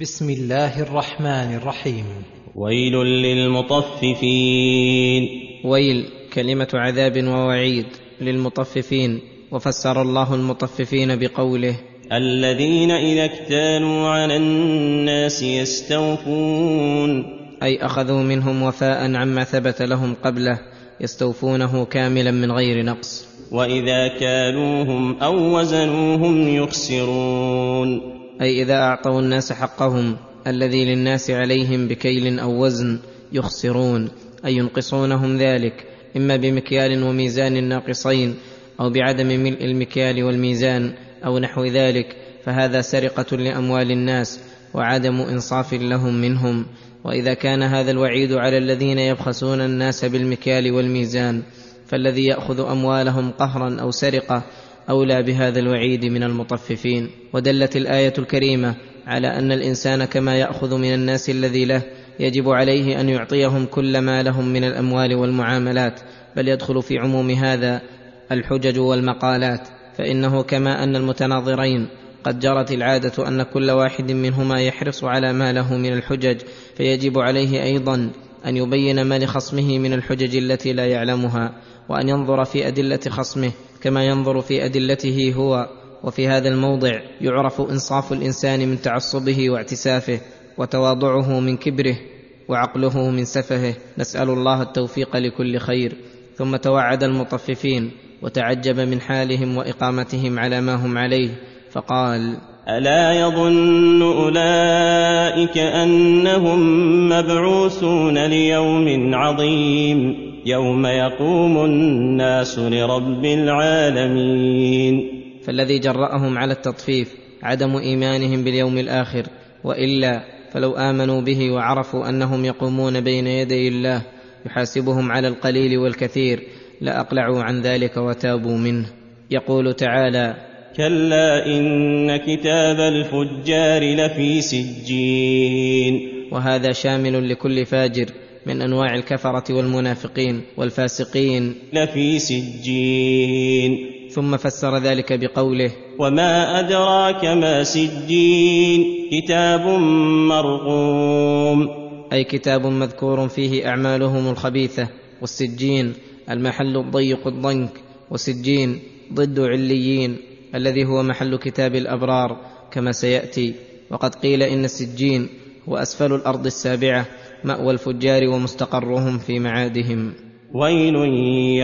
بسم الله الرحمن الرحيم ويل للمطففين. ويل كلمة عذاب ووعيد للمطففين. وفسر الله المطففين بقوله الذين إذا اكتالوا على الناس يستوفون. أي أخذوا منهم وفاء عما ثبت لهم قبله يستوفونه كاملا من غير نقص. وإذا كالوهم أو وزنوهم يخسرون. أي إذا أعطوا الناس حقهم الذي للناس عليهم بكيل أو وزن يخسرون أي ينقصونهم ذلك إما بمكيال وميزان ناقصين أو بعدم ملء المكيال والميزان أو نحو ذلك فهذا سرقة لأموال الناس وعدم إنصاف لهم منهم. وإذا كان هذا الوعيد على الذين يبخسون الناس بالمكيال والميزان فالذي يأخذ أموالهم قهرا أو سرقة أولى بهذا الوعيد من المطففين ودلت الآية الكريمة على أن الإنسان كما يأخذ من الناس الذي له يجب عليه أن يعطيهم كل ما لهم من الأموال والمعاملات بل يدخل في عموم هذا الحجج والمقالات فإنه كما أن المتناظرين قد جرت العادة أن كل واحد منهما يحرص على ما له من الحجج فيجب عليه أيضا أن يبين ما لخصمه من الحجج التي لا يعلمها وأن ينظر في أدلة خصمه كما ينظر في أدلته هو وفي هذا الموضع يعرف إنصاف الإنسان من تعصبه واعتسافه وتواضعه من كبره وعقله من سفهه. نسأل الله التوفيق لكل خير. ثم توعد المطففين وتعجب من حالهم وإقامتهم على ما هم عليه. فقال ألا يظن أولئك أنهم مبعوثون ليوم عظيم. يوم يقوم الناس لرب العالمين. فالذي جرأهم على التطفيف عدم إيمانهم باليوم الآخر وإلا فلو آمنوا به وعرفوا أنهم يقومون بين يدي الله يحاسبهم على القليل والكثير لأقلعوا عن ذلك وتابوا منه. يقول تعالى كلا إن كتاب الفجار لفي سجين. وهذا شامل لكل فاجر من أنواع الكفرة والمنافقين والفاسقين. لفي سجين. ثم فسر ذلك بقوله وما أدراك ما سجين. كتاب مرقوم. أي كتاب مذكور فيه أعمالهم الخبيثة. والسجين المحل الضيق الضنك. وسجين ضد عليين الذي هو محل كتاب الأبرار كما سيأتي. وقد قيل إن السجين هو أسفل الأرض السابعة. مأوى الفجار ومستقرهم في معادهم. ويل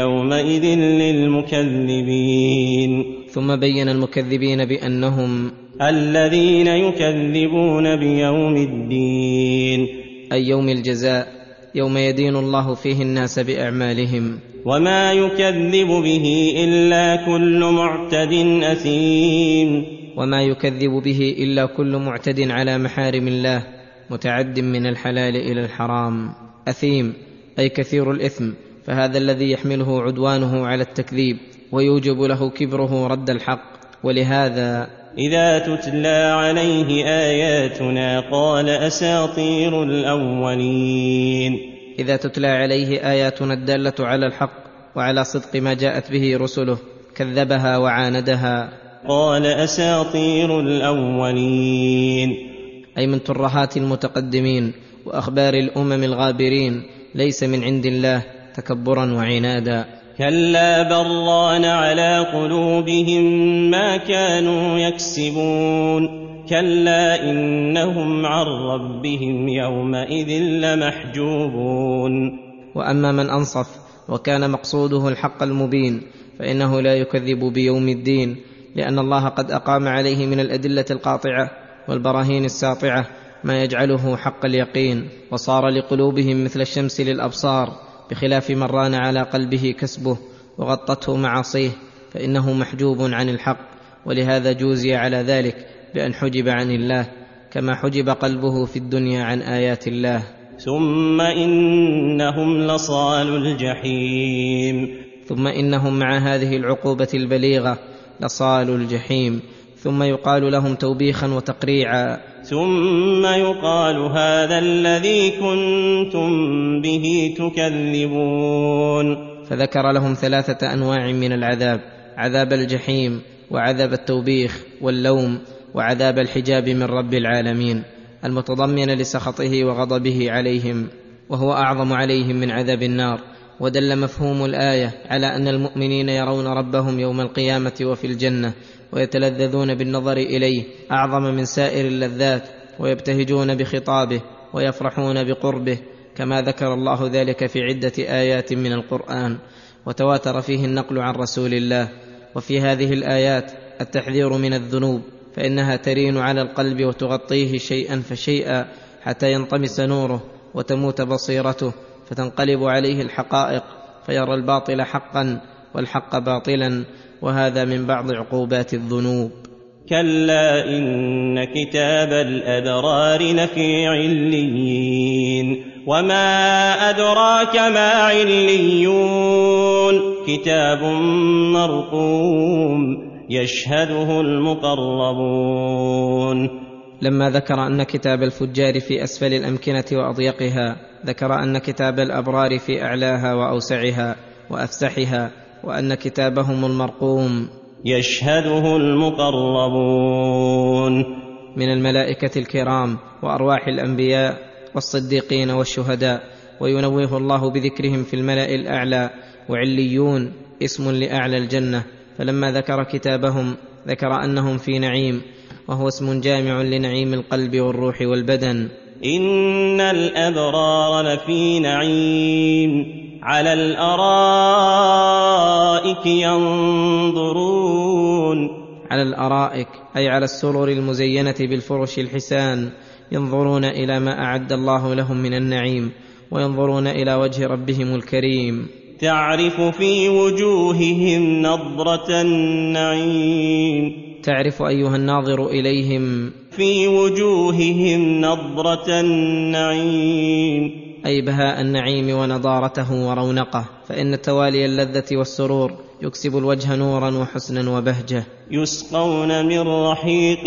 يومئذ للمكذبين. ثم بين المكذبين بأنهم الذين يكذبون بيوم الدين. أي يوم الجزاء يوم يدين الله فيه الناس بأعمالهم. وما يكذب به إلا كل معتد أثيم. وما يكذب به إلا كل معتد على محارم الله. متعد من الحلال إلى الحرام أثيم أي كثير الإثم فهذا الذي يحمله عدوانه على التكذيب ويوجب له كبره رد الحق ولهذا إذا تتلى عليه آياتنا قال أساطير الأولين. إذا تتلى عليه آياتنا الدالة على الحق وعلى صدق ما جاءت به رسله كذبها وعاندها. قال أساطير الأولين. أي من ترهات المتقدمين وأخبار الأمم الغابرين ليس من عند الله تكبرا وعنادا. كلا بران على قلوبهم ما كانوا يكسبون. كلا إنهم عن ربهم يومئذ لمحجوبون. وأما من أنصف وكان مقصوده الحق المبين فإنه لا يكذب بيوم الدين لأن الله قد أقام عليه من الأدلة القاطعة. والبراهين الساطعة ما يجعله حق اليقين وصار لقلوبهم مثل الشمس للأبصار بخلاف من ران على قلبه كسبه وغطته معاصيه فإنه محجوب عن الحق ولهذا جوزي على ذلك بأن حجب عن الله كما حجب قلبه في الدنيا عن آيات الله. ثم إنهم لصال الجحيم. ثم إنهم مع هذه العقوبة البليغة لصال الجحيم. ثم يقال لهم توبيخا وتقريعا. ثم يقال هذا الذي كنتم به تكذبون. فذكر لهم ثلاثة أنواع من العذاب عذاب الجحيم وعذاب التوبيخ واللوم وعذاب الحجاب من رب العالمين المتضمنه لسخطه وغضبه عليهم وهو أعظم عليهم من عذاب النار. ودل مفهوم الآية على أن المؤمنين يرون ربهم يوم القيامة وفي الجنة ويتلذذون بالنظر إليه أعظم من سائر اللذات ويبتهجون بخطابه ويفرحون بقربه كما ذكر الله ذلك في عدة آيات من القرآن. وتواتر فيه النقل عن رسول الله. وفي هذه الآيات التحذير من الذنوب فإنها ترين على القلب وتغطيه شيئا فشيئا حتى ينطمس نوره وتموت بصيرته فتنقلب عليه الحقائق فيرى الباطل حقا والحق باطلا وهذا من بعض عقوبات الذنوب. كلا إن كتاب الأبرار لفي عليين وما أدراك ما عليون. كتاب مرقوم يشهده المقربون. لما ذكر أن كتاب الفجار في أسفل الأمكنة وأضيقها ذكر أن كتاب الأبرار في أعلاها وأوسعها وأفسحها وأن كتابهم المرقوم. يشهده المقربون. من الملائكة الكرام وأرواح الأنبياء والصديقين والشهداء وينوه الله بذكرهم في الملأ الأعلى. وعليون اسم لأعلى الجنة. فلما ذكر كتابهم ذكر أنهم في نعيم وهو اسم جامع لنعيم القلب والروح والبدن. إن الأبرار لفي نعيم. على ينظرون. على الأرائك أي على السرر المزينة بالفرش الحسان ينظرون إلى ما أعد الله لهم من النعيم وينظرون إلى وجه ربهم الكريم. تعرف في وجوههم نضرة النعيم. تعرف أيها الناظر إليهم. في وجوههم نضرة النعيم. اي بهاء النعيم ونضارته ورونقه فإن توالي اللذة والسرور يكسب الوجه نورا وحسنا وبهجة. يسقون من رحيق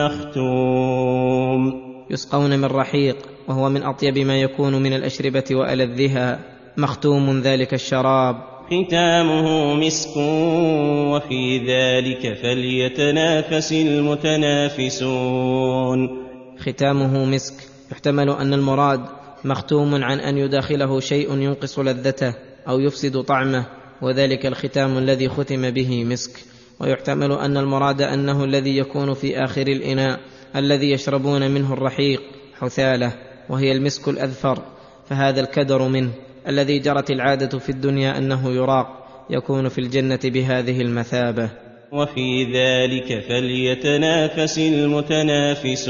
مختوم. يسقون من رحيق وهو من أطيب ما يكون من الأشربة وألذها. مختوم ذلك الشراب. ختامه مسك وفي ذلك فليتنافس المتنافسون. ختامه مسك يحتمل أن المراد مختوم عن أن يداخله شيء ينقص لذته أو يفسد طعمه وذلك الختام الذي ختم به مسك. ويحتمل أن المراد أنه الذي يكون في آخر الإناء الذي يشربون منه الرحيق حثالة وهي المسك الأذفر. فهذا الكدر منه الذي جرت العادة في الدنيا أنه يراق يكون في الجنة بهذه المثابة. وفي ذلك فليتنافس المتنافسون.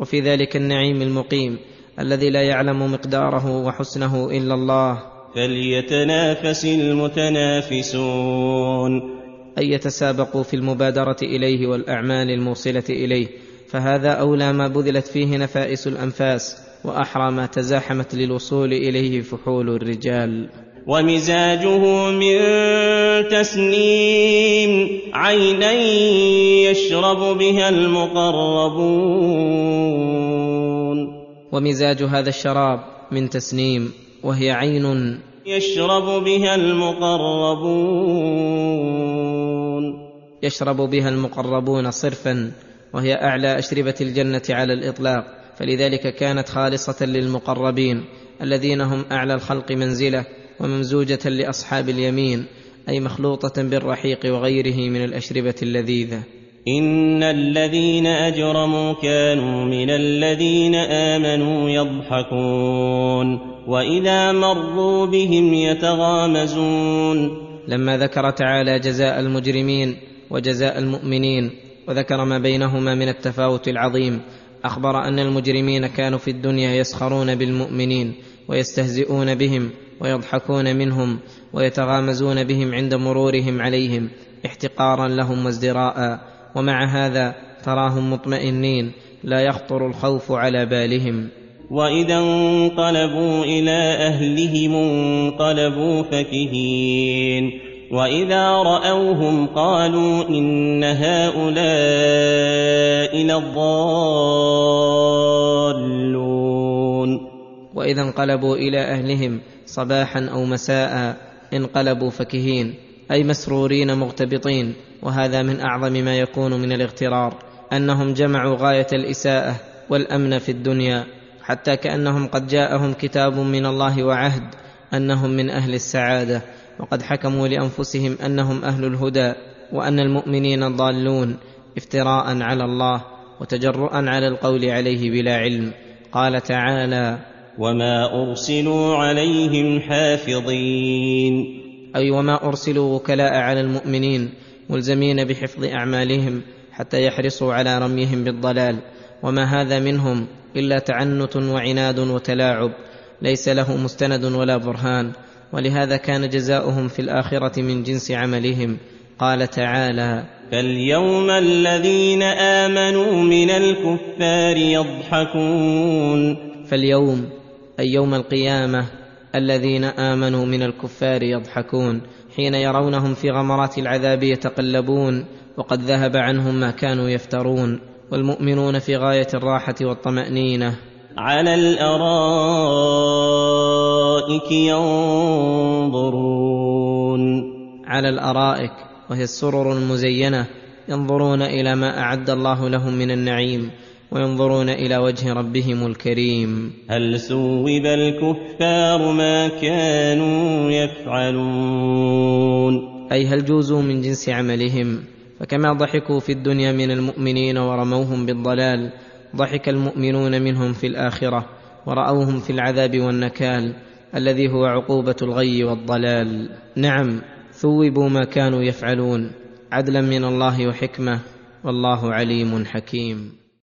وفي ذلك النعيم المقيم. الذي لا يعلم مقداره وحسنه إلا الله. فليتنافس المتنافسون. أن يتسابقوا في المبادرة إليه والأعمال الموصلة إليه. فهذا أولى ما بذلت فيه نفائس الأنفاس وأحرى ما تزاحمت للوصول إليه فحول الرجال. ومزاجه من تسنيم عينا يشرب بها المقربون. ومزاج هذا الشراب من تسنيم وهي عين يشرب بها المقربون. يشرب بها المقربون صرفا وهي أعلى أشربة الجنة على الإطلاق. فلذلك كانت خالصة للمقربين الذين هم أعلى الخلق منزلة وممزوجة لأصحاب اليمين أي مخلوطة بالرحيق وغيره من الأشربة اللذيذة. إن الذين أجرموا كانوا من الذين آمنوا يضحكون وإذا مروا بهم يتغامزون لما ذكر تعالى جزاء المجرمين وجزاء المؤمنين وذكر ما بينهما من التفاوت العظيم أخبر أن المجرمين كانوا في الدنيا يسخرون بالمؤمنين ويستهزئون بهم ويضحكون منهم ويتغامزون بهم عند مرورهم عليهم احتقارا لهم وازدراء. ومع هذا تراهم مطمئنين لا يخطر الخوف على بالهم. وإذا انقلبوا إلى أهلهم انقلبوا فكهين. وإذا رأوهم قالوا إن هؤلاء لضالون. وإذا انقلبوا إلى أهلهم صباحا أو مساء انقلبوا فكهين. أي مسرورين مغتبطين وهذا من أعظم ما يكون من الاغترار أنهم جمعوا غاية الإساءة والأمن في الدنيا حتى كأنهم قد جاءهم كتاب من الله وعهد أنهم من أهل السعادة وقد حكموا لأنفسهم أنهم أهل الهدى وأن المؤمنين ضالون افتراء على الله وتجرؤا على القول عليه بلا علم. قال تعالى وما ارسلوا عليهم حافظين أي وما أرسلوا وكلاء على المؤمنين ملزمين بحفظ أعمالهم حتى يحرصوا على رميهم بالضلال. وما هذا منهم إلا تعنت وعناد وتلاعب. ليس له مستند ولا برهان. ولهذا كان جزاؤهم في الآخرة من جنس عملهم. قال تعالى فاليوم الذين آمنوا من الكفار يضحكون. فاليوم أي يوم القيامة الذين آمنوا من الكفار يضحكون حين يرونهم في غمرات العذاب يتقلبون وقد ذهب عنهم ما كانوا يفترون والمؤمنون في غاية الراحة والطمأنينة. على الأرائك ينظرون. على الأرائك وهي السرر المزينة ينظرون إلى ما أعد الله لهم من النعيم وينظرون إلى وجه ربهم الكريم. هل ثوب الكفار ما كانوا يفعلون؟ أي هل جوزوا من جنس عملهم؟ فكما ضحكوا في الدنيا من المؤمنين ورموهم بالضلال ضحك المؤمنون منهم في الآخرة ورأوهم في العذاب والنكال الذي هو عقوبة الغي والضلال. نعم ثوبوا ما كانوا يفعلون عدلا من الله وحكمة والله عليم حكيم.